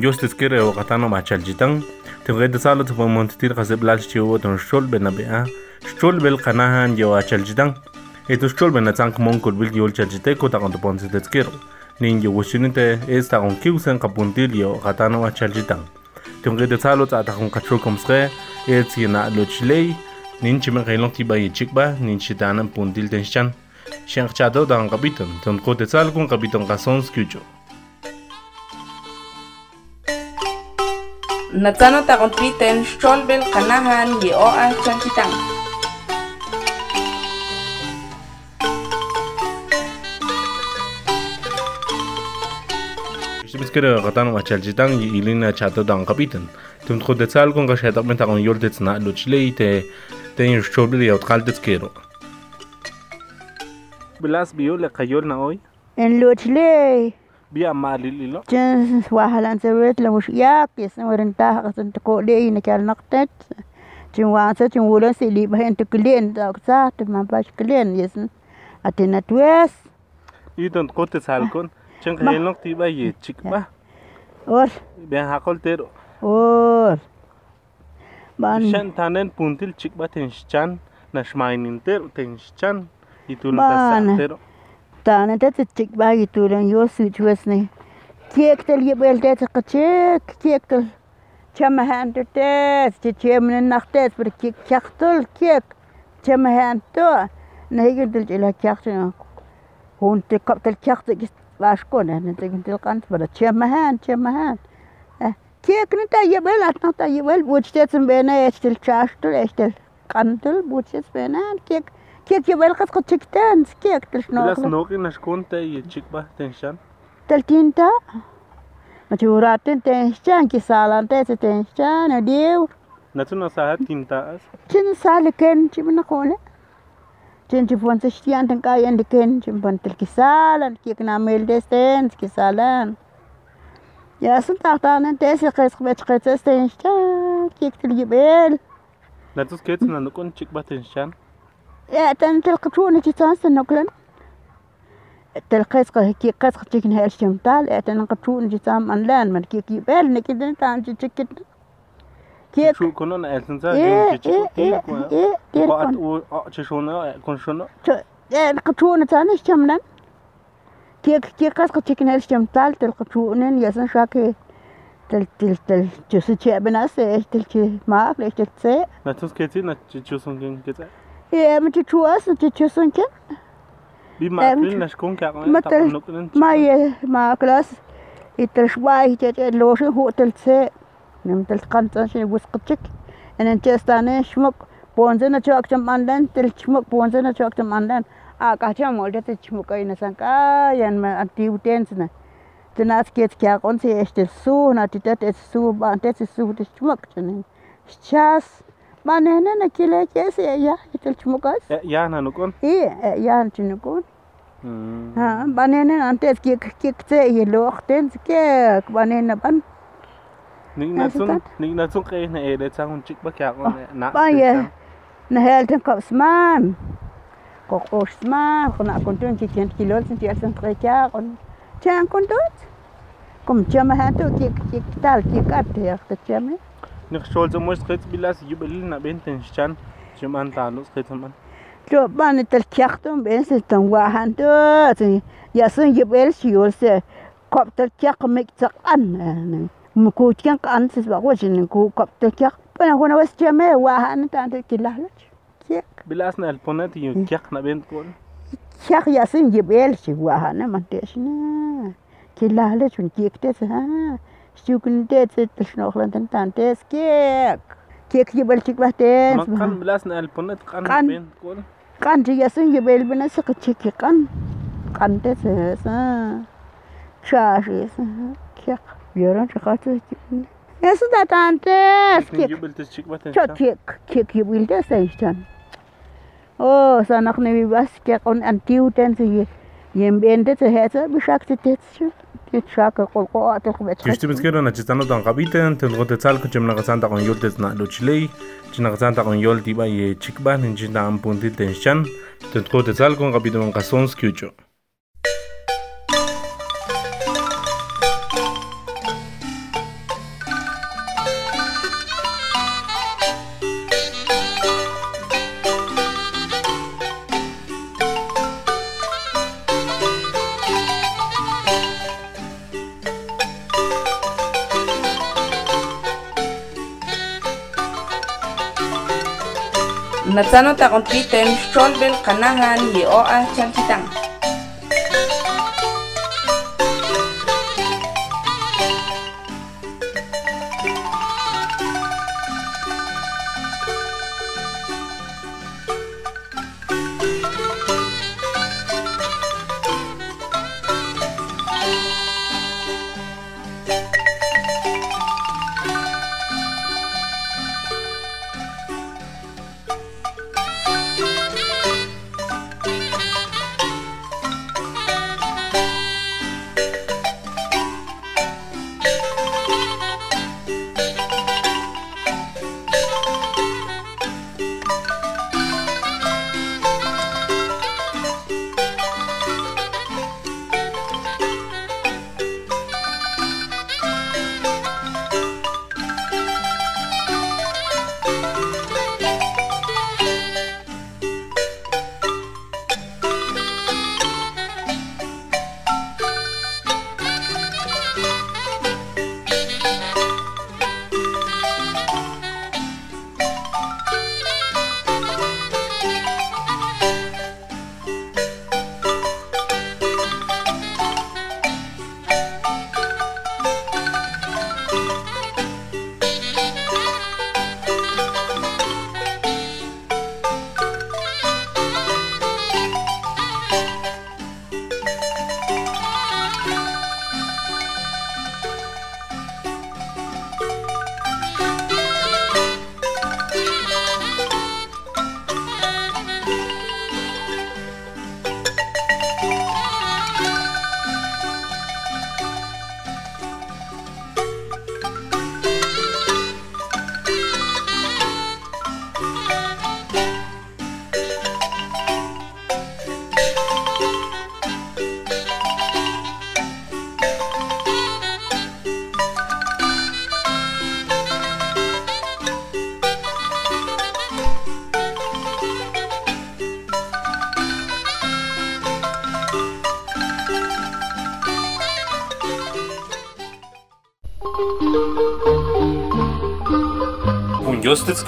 injustice kire o katano ma chaljitan tibga de salo tibga montitir qasib lal chiwo ton shol bena bea shol bel qanahan yewa chaljitan eto shol bena tank monkol bil yol chaljite ko taqan tupon sitet kiro nin yo wushinite es taqon kiusen qapuntil yo katano ma chaljitan tibga de salo ta taqon qachro komsqe et yina lo chilei nin chimen qailon tiba yichikba nin chitanan puntil ten shan shan qchado dan qabitan ton qote sal kun qabitan qasons kyucho natsanotakotwiten xolbel kanahan ye o'aj chalkitan بسكر غطان وشال جيتان يلينا شاتو دان قبيتن تم تخد تسال كون غش هتقمن تاعون يولدت نقلو تشلي تي تين شوبل لي وتقال تسكيرو بلاس بيو لقيولنا اوي ان لو تشلي biya mali lilo chen wahalan se la mush ya kes na waren ta qasun to ko de ina kal naqtet chen wa se chen wula se li ba en to klien da qsa to ma ba klien yes. Atena twes i don ko te sal kon. Chen khel noq ti ye ya. chik ba or ben ha kol ter or ban shen tanen puntil chik ba ten shchan na shmain inter ten shchan itul ta tane det tik bagi tulen yo switch wesne kiektel ye bel det qachik kiektel chamahan det ti chemen nachtet bir kiek kachtel kiek chamahan to nehigdil ila kachtin hunte kaptel kachtik başkon ne tegindil qant bir chamahan chamahan kiek ne ta ye bel atna ta ye bel. Buçtetsin bene eştil çaştır eştil. Qantil buçtetsin bene kiek Kiek jau vēl kas, ko čik tēns, kiek tas nokļa? Tas nokļa škunte, ja čik bah tenšan. Tal tinta? Ma čūrātin tenšan, ki sālan tēsi tenšan, dievu. Natu no sāhat tintas? Čin sāli ken, čim nakone. Čin čim pon sešķijan, ten kājan diken, čim pon tal ki sālan, kiek nā mēl tēstens, ki sālan. يا سنت أنا تاسي قيس قبات قيس استنشتان كيك تلجبال لا تسكت أنا نكون تشيك باتنشان تنتلقتو أنا تيتنسن نقلن؟ تلقيت كي قيت قتلك نهار الشمطال اتنقتو إيه، نجي تام انلان من كي كي بال نكيدن تان تشكت كي شو كنون اتنتا إيه، إيه،, إيه إيه إيه تيركون تشونا كون. شنو نقتونا تاني شمنا كي كي قيت قتلك نهار الشمطال تلقتونا ياسن شاكي تل تل تل تشوسي تشابناس تل تشي ماك ليش تتسي ما تسكتي نتشوسون كين كتسي Mate chuas, mate chusunche. Bima pil na skunka ko ta noknen. Ma ye ma klas. Itel shwai jet en loge hotel habe Nem tel kantan se wusqtchik. En en chestane shmuk bonze na chok cham andan tel shmuk bonze na chok cham andan. A ka cham molde te shmuk ay na san ka yan ma aktiv tensna. Tenas ket kya kon se este su na titet es su ba antes su de shmuk chenen. Chas. manenana kilecheesi eyakitilchumukas e, yahna nukun? E, Yahnchi nukun. Hmm. Banena antes kijk, looqten sikek banena ban. Niknatsun niknatsun qeejna eedetzan junchikpa kiaqon naye najeelten kabsman qoqoxsman qonaqontun chichen kiloltsin tieltsin qeekiaqon cheankontut como chama gente kik kik tal kik arte yakta chame نخشول زموش خيط بالله يبقى لنا بنت نشان جمان تعلوز خيط من لو بان تلكيختم بين سلطن واحد ياسن يبقى الشيول سي كوب تلكيخ مكتق أن مكوت كان قان سبق وش نكو كوب تلكيخ بنا هنا وس جماع واحد تانت كلهلش كيك بالأسنا البنات يكيخنا بين كل كيخ ياسن يبقى الشي واحد ما تشنا كلهلش ونكيك تسها kilalach ki Bilas na elponet yu kyak na ben kon. chak ya sen yebel si wa han man te shna kilalach un ki te se ha shukun te se tel shnokhlan tan tan te kek kek yebel chik ba te Makan bilas na elponet kan Kan. kan ti yasin ye bel bina sa kachiki kan kan te se sa cha shi sa kyak yoran cha ka tu yasu da? tan te Ning kik yubel tes chikba cha tenshchan. kik kik ye bil te sa chan oh sa nak ne bi bas kyak on antiu ten se ye yem ben te se hesa bi Gishtimis kero na chistano tan kabiten, ten gote tsal kuchem na kasan takon yol tes na luchilei, chin na kasan takon yol tiba ye chikban, chin na ampunti ten shan, ten gote tsal kon kabiten kason skiucho. Sanota compiten, Strolbel, Kanahan, Yeoa, Chalchitang.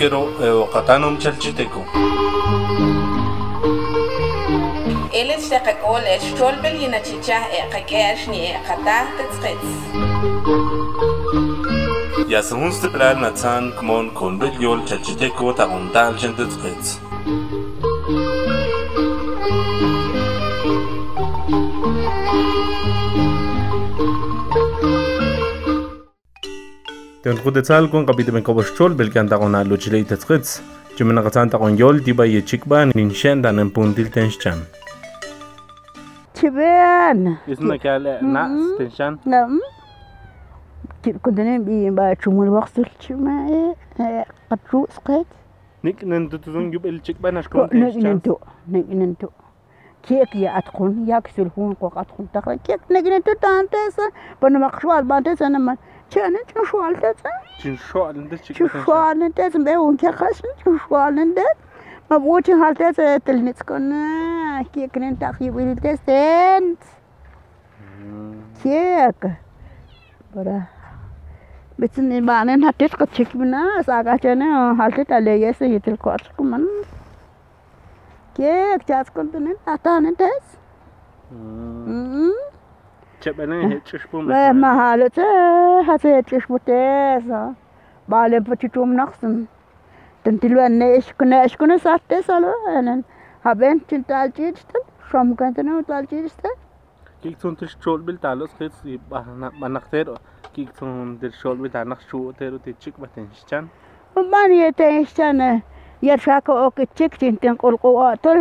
Punjostitskero eoqatanom chalchiteco. Eles te kakol e Stolbel yina chicha e kakesh ni e kata tetskets. Yasahunste plan natsan kmon konbel yol chalchiteco taondal chentetsquets. Telkutetsal con capitmen coboschol bel cantagona luchlei tetskits. Chimena gatanta con yol tiba y chikban ninshendan en puntil tenschan. Chiban. Isna kale na tenschan. Nam. كنا بين باتشوم الوقت الشماعي قد روس قد نك ننتو تزون يبقى الشيك باناش كون نك ننتو نك ننتو كيك يا أتخون ياك سلفون قوق أتخون تخرج كيك نجني ننتو تانتسا بنا بانتس أنا ما ቸነ ጭንሾ አልደጽ ጭንሾ አልደጽ በውንከ ኸስም ጭንሾ አልደጽ መቦችን ሀልደጽ ትልንጽኮነ ኬክንን ታኺ ብልደስ ቴንት ኬክ በራ ብትን ባነን ሀቴት ቅችክ ብና ሳቃቸነ ሀልቴት አለየስ ይትልኳትኩምን ኬክ ቻስኩንትንን አታንን ደስ Çepelen hiç iş bulmuş. Ve mahalete hası hiç iş bulmuş. Bağlen patitum naksın. Tentil ben ne iş kune iş kune sahte salı. Yani haben çintal çiğişte. Şam kentine utal çiğişte. Kik sun tiş çol bil talos kız manakter. Kik sun tiş çol bil tanak şu teru tiçik baten şişcan. Ben yeten şişcan. Yer şaka o kiçik çintin kulku atol.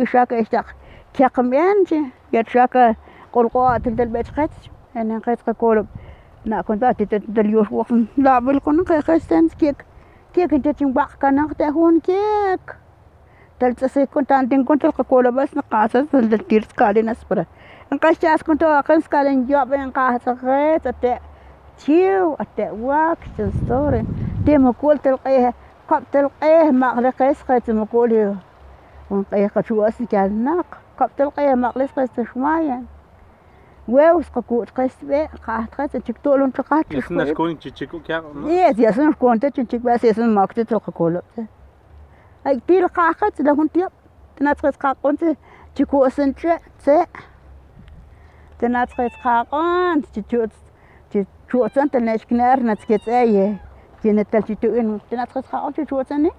Bişaka iştak. Çakım yanci. Yer şaka. Yer şaka. قول قوا تبدا البيت قيت أنا قيت كولب نا كنت باتي تبدا اليوش وقت لا بالكون قيت كيك. كيك انت تنباق كان هون كيك. تلت سي كنت عندي كنت تلقى بس نقاسة تلت تير سكالي نسبرة نقاش جاس كنت واقن سكالي نجاب نقاسة غيت أتا تيو أتا واك تنستوري دي مقول تلقيها قب تلقيه ما غلقيس قيت مكولي ونقيه قشواسي كان ناق. قب تلقيه ما غلقيس قيت شمايا ويوس قكوت قيس بي قاعد قيس تشكتول انت قاعد Yasna shkoin chichiku kya. يس يسن كنت تشك بس يسن ما كنت تلقى كولب Ay til qaqa tla hun tiap. Tenatres qaqon te chikuosen che tse. Tenatres qaqon chichut chichuosen tenesh kner nats ketsaye. Tiene tal chituin tenatres qaqon chichuosen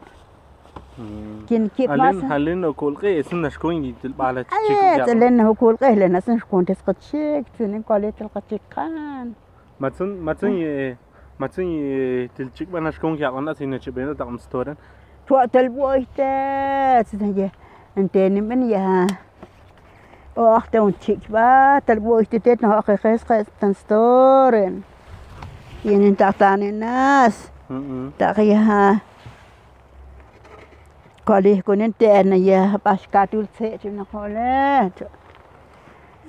كنكيب ما حلين هكول قيه سنة شكون يدل على تشيك ايه لان هكول قيه لان سن شكون تسقط شيك تنين قالي تلقى تشيك قان ما تن ما تن ما تن تلتشيك بنا شكون كي عقلنا سينا تشبينا تاع مستورن تو تلبو ايتا سنجا انت من يا واخته ونتشيك با تلبو ايتا تتنا اخي خيس خيس تنستورن يعني انت الناس تغيها كالي كونين تانا يا باش كاتول سيتي من خولات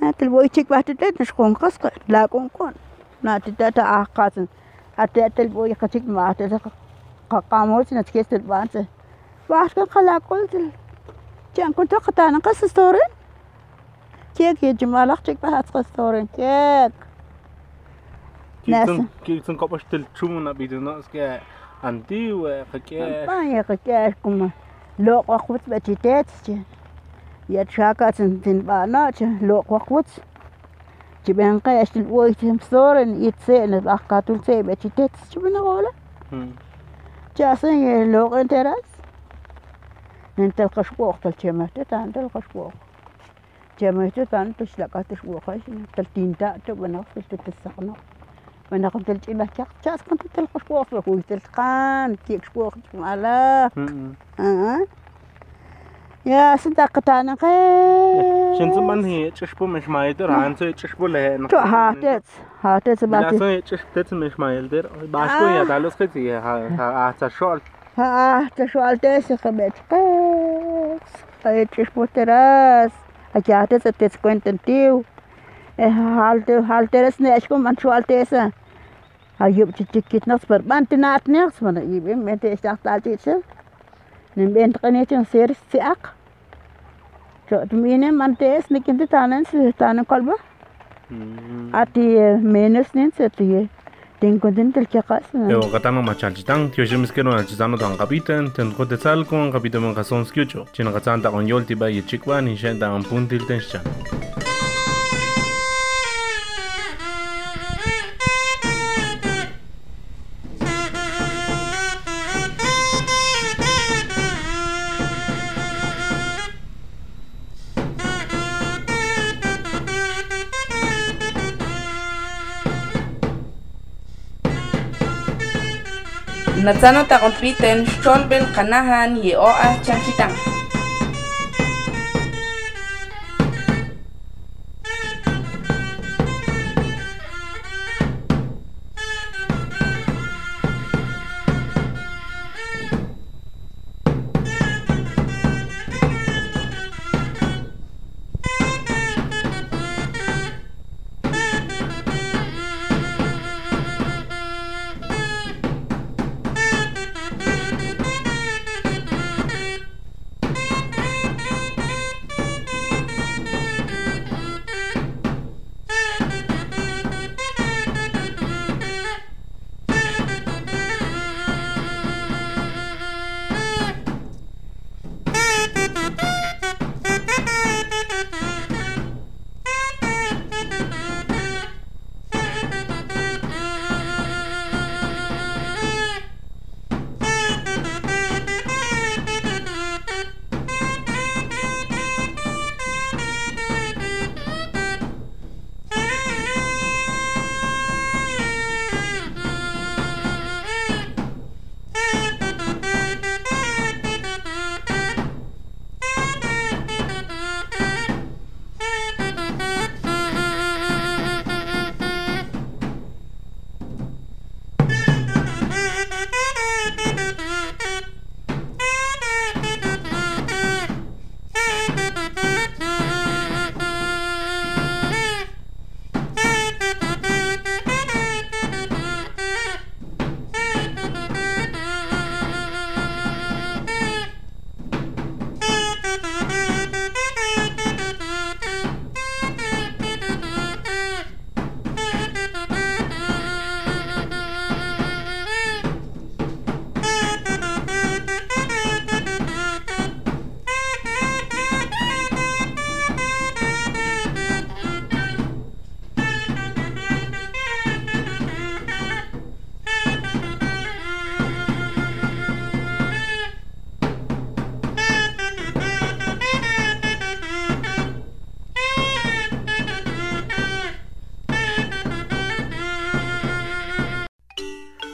هاتل بويتيك باش تتت نشكون قصق لا كون كون نا تتت اقات اتت البوي كاتيك ما تتت قاموس نتكيس البانس باش كن خلا قلت كان كنت وقت أنا قص ستوري كيك يا جماعة لاختك باش تقص ستوري كيك كيف تن كيف تن قبش تل تشوم نبي دنا سكي عندي وخكيش. بان يا خكيش كمان. loqwaqwitz b'chitetz ya txakatz tinb'anach loqwaqwitz chibenqa axtilb'oy tinbsoren itze'n b'ajkatul tze'en b'chitetz chib'naqola chasen loq'en teratz nintelqaxwoj talchemehte tantelqaxwoj chemehte tantlxlakaj tilxwojaj xtiltinta' chib'anaq xtiltisaqnaq وانا قلت لك إلا شاك شاك كنت تلقى شبوق لك تلقان كيك شبوق على آه. يا صدق انا غير shin sun ban he chishbu mish maider han so chishbu le تو هاتت هاتت la باتي so chishtet mish maider bashko ya dalos khati ha ha ta shol ها تشوال تيسي خبيت قيس قيت شبو تراس أجاتت تيس كوينت تيو حالت حالت ترس ناشكو من شوال Ayıp çiçek gitmez var. Ben de ne yapsın? Ben de işte aklar değilsin. Nem ben tıkanıcın seris siak. Çok mine mantes nikindi tanen si tanen kalba. Mm. Ati eh, menes nin setiye. Eh, Tinkundin tilkikas. Evo eh. katama machalchitang tiyoshimiskeno anchizano tangapitan tenko tetzalko angapitan mangasonskiucho. Chinakatsan takon yoltiba yichikwa nishen tangan puntil tenshchan. נצאנו תרופית אין שול בן חנהן יאו אה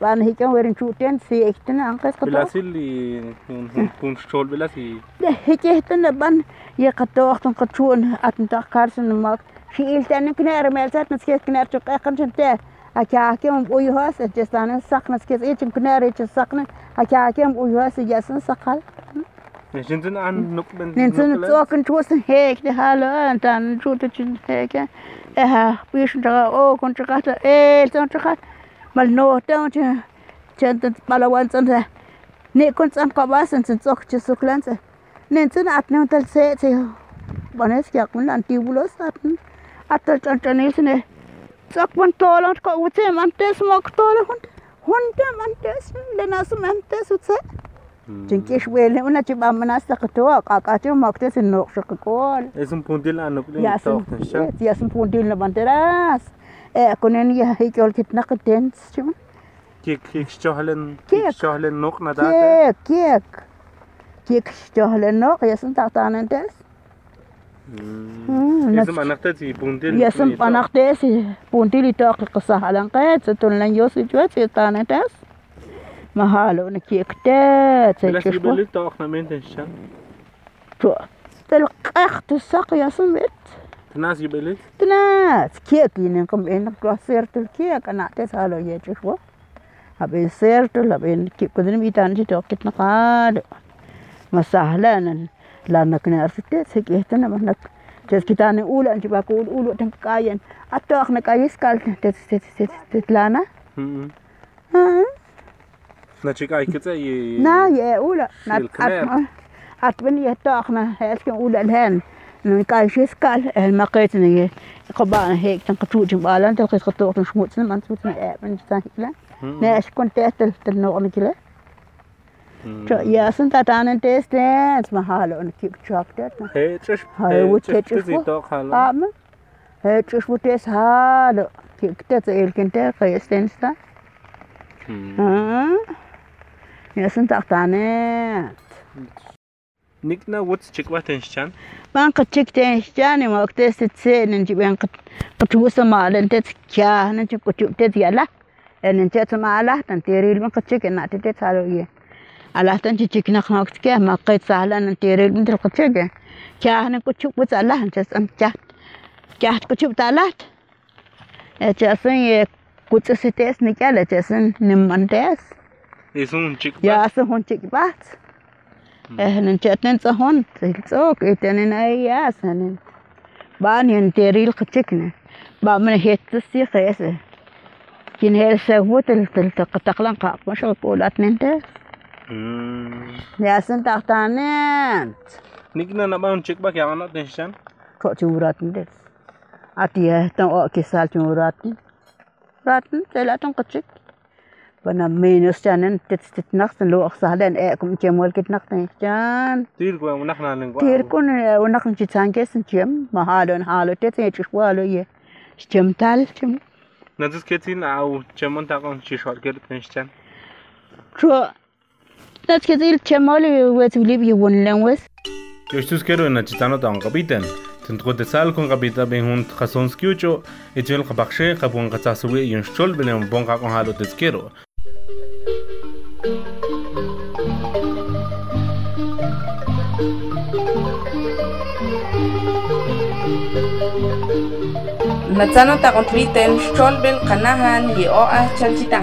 بان هيك وين شوتين سي اختنا انقص قطو بلاسي اللي كون شول بلاسي لا هيك اختنا بان يقطو وقت نقطشون اتنتا كارسن مات شيل تاني كنا رمالتات نسكيت كنا رتق اقن شنتا هكا هكيم ويهاس جسان سقنا سكيت ايش كنا ريت سقنا هكا هكيم ويهاس جسان سقال نجنزن عن نقبن نجنزن توكن توسن هيك ده هلا انت نشوت هيك اها بيش نتغا او كنت قاتا ايه تنتغا Mal no teonche chenten malawantzonse nikuntzan kabasentzin tzojchisuklantzin. Nintzin atneon taltzetzi boneskiakun antíbulos atn ataltzanchanilsine tzakman tolon kautzim antes moktolo hund hundem antes lenasum antes utze. Chinkish wele una chibamana sakto kakati moktes noqshakol. Es un puntil anoplen. Ya es un puntil levanteras. kunen ya hikol kitnak dents chum kik kik chohlen kik chohlen nok na da kik kik kik chohlen nok yasin tatanen des يسم أنقتي بونديل يسم أنقتي بونديل تاقي قصة على نقيت ستون لن يوصل جوات سيطانة تاس ما هالو نكي اكتات بلاش يبلي تاقنا مين تنشان تو تلقاق تساق يسم بيت Tenas juga beli? Tenas. Kira kini kau main tak keluar ser tu kira kena tes hal lagi tu semua. Habis ser tu, habis kira kau ni bintang je tak kita nak ada masalah. Lain nak kena arsip tes kira tu nak tes kita ni ulu antip aku ulu ulu tentang kain. Atau aku nak kain skal tes tes tes tes lana. Nah, cikai kita ini. Nah, ya, ulah. Atau ni ya tak, na, esok ulah hand. Kal Schiskal, ma kretsen je. Koba hek tan katuut in balan, tel kis katuut in schmutsen, man schmutsen met erben staan hitla. Nee, es kon tes tel tel nog een kilo. Tja, ja, sind da dann ein Test, ne? Jetzt mal Halle und Kip Chocolate. Hätsch, Halle, wo tätsch ich wo? Haben? Hätsch ich wo das Halle. Kip, das ist irgendein der Reisfenster. Ja, sind auch da nicht. Nikna, what's chikwatin shan? Banka chik ten shan, and walk this at sin, and you went to two chan, and you put you tits yala, and in tits my lat and tear it, monk a chicken, not a tits out of you. A lat and chicken a knock scare, my kids are lan and tear it into a chicken. Chan and put you with a lant, just and chat. Chat put you with a lat. A chasin, a good sister, Nicella, chasin, nimantes. Is un chick bats? Yes, a hunchick. هنن چتنن صهون؟ تلسوك اتنن اياس هنن بان ينتيري القتكنا با من هي تسي قيسه كين هي سهوت تلتقلن قاق. مش قولات ننت يا سنت اختانين نيجنا نبان تشيك باك يا أنا تنشان. تو تورات ننت اتيه تو كيسال تورات راتن تلاتن قتشك. Tan bana minus chanen tit tit naqsen lo aqsalen e kum chemol kit naqten chan tir kwa nakna len kwa Tir kun unak ng chitsan kesin chem mahalo na halo te te chishwalo ye. Chem tal chem. Na dis ketin au chamon ta kon chishwal ker tan shan tro Nat ke dil chemoli wet ulib ye won len wes yo stus kero na chitano ta on kapiten tentro te sal kon kapita ben hun khasons kyucho etel qabakshe qabon qataswe yun מצאנו את הרטבית אין שול בין קנהן צ'לצ'יטה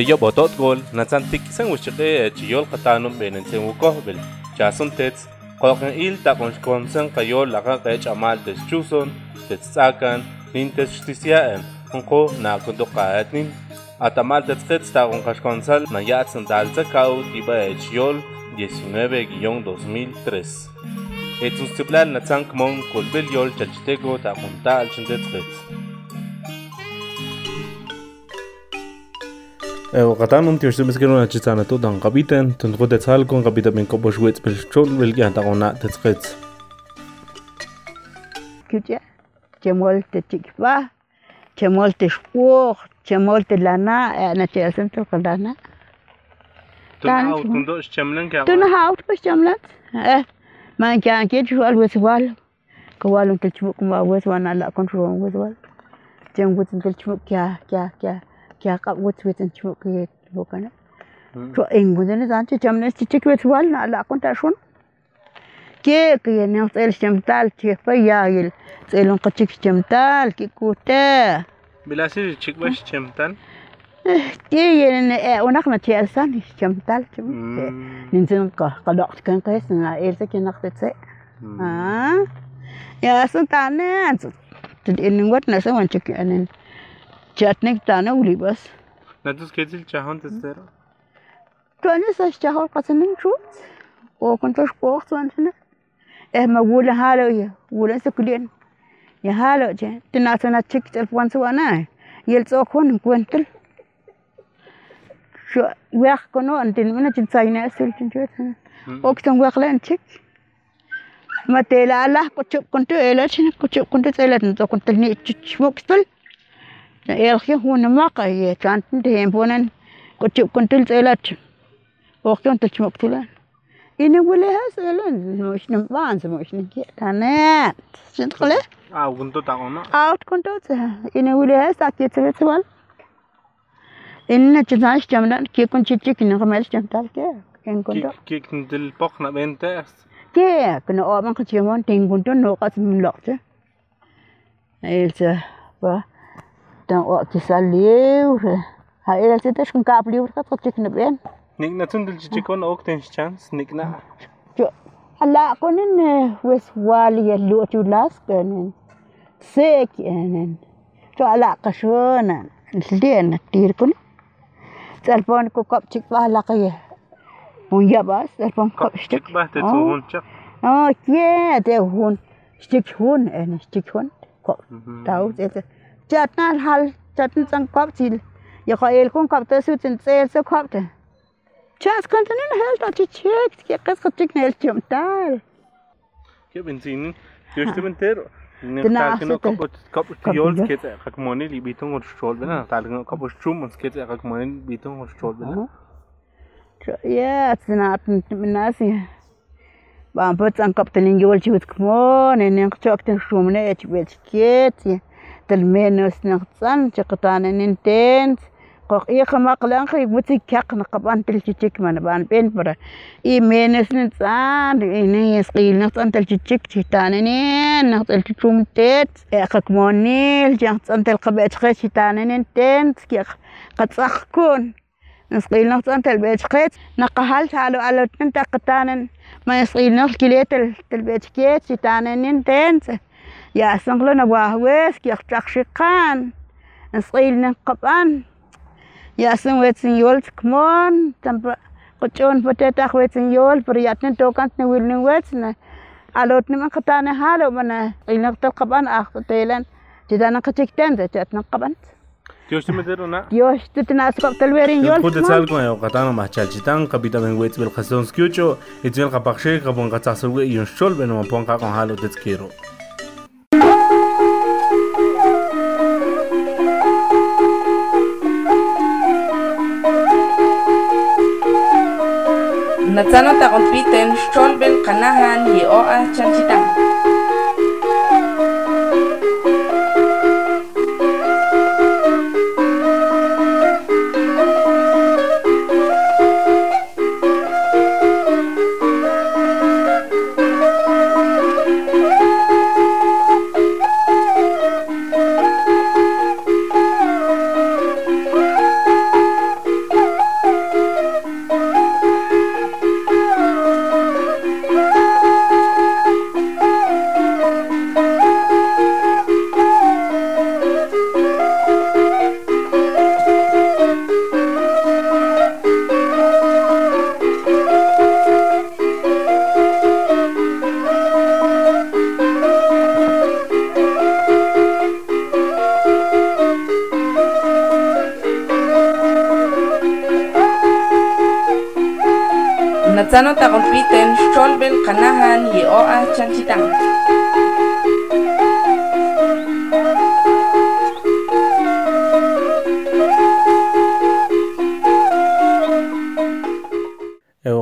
teyo botot gol natsantik san de chiyol qatanum benensen wukohbel chasun tets qoqen il taqon shkonsen qayol laqa qechamal tes chuson tes tsakan nin tes shtisiaen unqo na kundo qaatnin atamal tes qets taqon qashkonsal nayatsen dalza kau tiba chiyol 19-2003 Etun stiplal natsan kmon kolbel yol chachtego taqon tal chindet qets وقطعنا انت وش مسكرون جتانا تو دان قبيتن تنقود تسالكون قبيتا من كوبوش ويت بالشول بالجان تاقونا تتقيت كجا جمول تتكفا جمول تشقوق جمول تلانا انا تيسن تلقدانا تنهاو تندوش جملن كا تنهاو بس جملت اه ما كان كيد شوال وسوال كوالم تلشبك ما وسوال لا كنترول وسوال جنبوت تلشبك كيا كيا كيا kya ka wut wit en chu ke bo ያቃ ወት ቤትን ቾክ ይወከነ ቾ እንጉዘን ዛንቺ ጀምነስ ቲቺክ ቤት ባልን አላ አቁንታ ሹን ኬክ የኔው ጸል ሸምታል ቼፈ ያይል ጸሉን ቅጭክ ሸምታል ኪኩተ ብላሲ ቺክ ባሽ ቸምታል ቲየን እ ወናክ ነቲ አልሳን ሸምታል ቺም ንንዘን ቀ ቀዳክት ከንቀስ ና ኤልተ ከንቀት ጸ አ ያ ስንታነ አንጽ ትድ እንንጎት ነሰ ወንቺክ እንን Çetnik tane uli bas. Ne tuz ketil çahon tuzlara? Tane saç çahon katının çok. O kuntoş koht vantına. Eh ma wula halo ya wula sekulen. Ya halo je. Tina sana çek telefon sana. Yel sokon kuentil. Şu yak kono antin mina çinsayna sultin çötana. Oktan yaklan çek. Matela Allah kuçup kuntu elaçın kuçup kuntu elaçın to kuntil ni çuçmuk tul. elqui onimoca yeh tla tiempo neh cochontiltzilac ohcon techmoctilia ino uiliah silo mox nimantzin mox niquitlaneh ¿xinticolih? Ah ocontotaona. Ah otcontotzin ino uiliah sa quitzibitzin uali ino nechtitlanech ixcamana quiecon chichic nocmeh ixcamtalqueh quinconto. Quicntilpoc nabentehs. Queh nooma quichiuan tinconto nocatz nloctzin. Iltzah va كنا أوام كتيمون تين كنت نوقات من لقطة إلسا با تان وقت ساليو هاي إلسا تشكن كابليو كات كتيك نبين نيك نتون دل جيكون اوكتن شانس نيكنا شو هلا كونن وس والي اللو تلاس كنن سيك يعني شو هلا قشونا لين تير كن تلفون كو كاب تشيك بها لقيه ويا بس تلفون كاب شتك تشيك باه تتوهون شق اه كيه ده هون شتك هون انا شتك هون تاو ده chatna hal chatna tsan kopchil ya khail kun kapta su tsin tsel su kopta chas kontanen helta chi chek ki qas khotik nel chomtal ke benzin yo estoy entero Neftalgino kopstiol skete rakmoni libitung und stol bena neftalgino kopstrum und skete rakmoni libitung und stol bena Ja, tsinat minasi. Bam putsan kaptenin gyol chut kmon, enen chokten shumne et bet skete. Tel menos nach tsan chaktan en intens. Kok i khamak lang khi buti kyak na kapan tel chichik man ban pen para. I menos nin tsan i ni skil nach tsan tel chichik chitan en nach tel chum tet. E kakmonil jang tsan tel kabet khit chitan en intens kyak katsakh kun. نسقيل نقص أنت البيت قيت نقهل تعالو على أنت قطانا ما يسقيل نقص كليت البيت كيت شتانا ننتنس يا سنقلو نبواه ويس كي يختلق شقان نسقيل نقبان يا سن ويتسن يول كمون تنب قچون فتاتا ويتسن يول برياتن توكانت نويل نويتسن علوت نما قطانا هالو منا قيل نقتل قبان آخر تيلان جدا نقتكتن ذات نقبانت Dios te metero na Dios, tú te nas kaptal verin yol. Kut tsal ko yo katano machal chitang kapita ben wets bel khaston skyocho etzvel kapakshe kapon katsasul ge yon shol ben mo pon ka kon halo tetskero נצן אותה רוחבית תן שול בן חנהן יאועה צ'נצ'יתן Manzano tagonpiten xolbel kanahan ye oa chanchitan.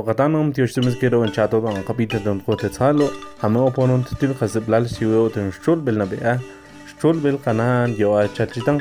قطعنهم تيشتمز كده وانشاتو عن قبيلة دون قوت lal siwe o ten خزبلال سيويو تنشتول بالنبئة kanahan ye oa شاتشتان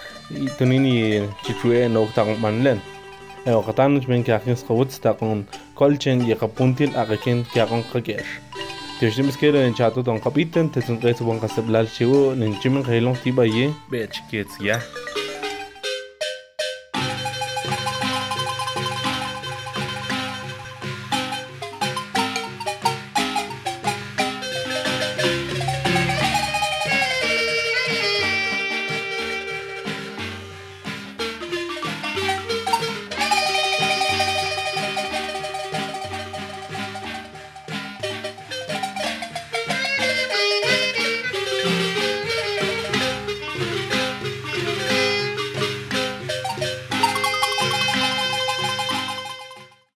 itunini chichue no e oqatan men kaqins qawuts taqon kolchen yaqapuntil aqaken kaqon qakesh Tishim skero en chato ton kapiten te tun qet bon qasablal chiwo nin chimen qailon tiba ye be chikiets ya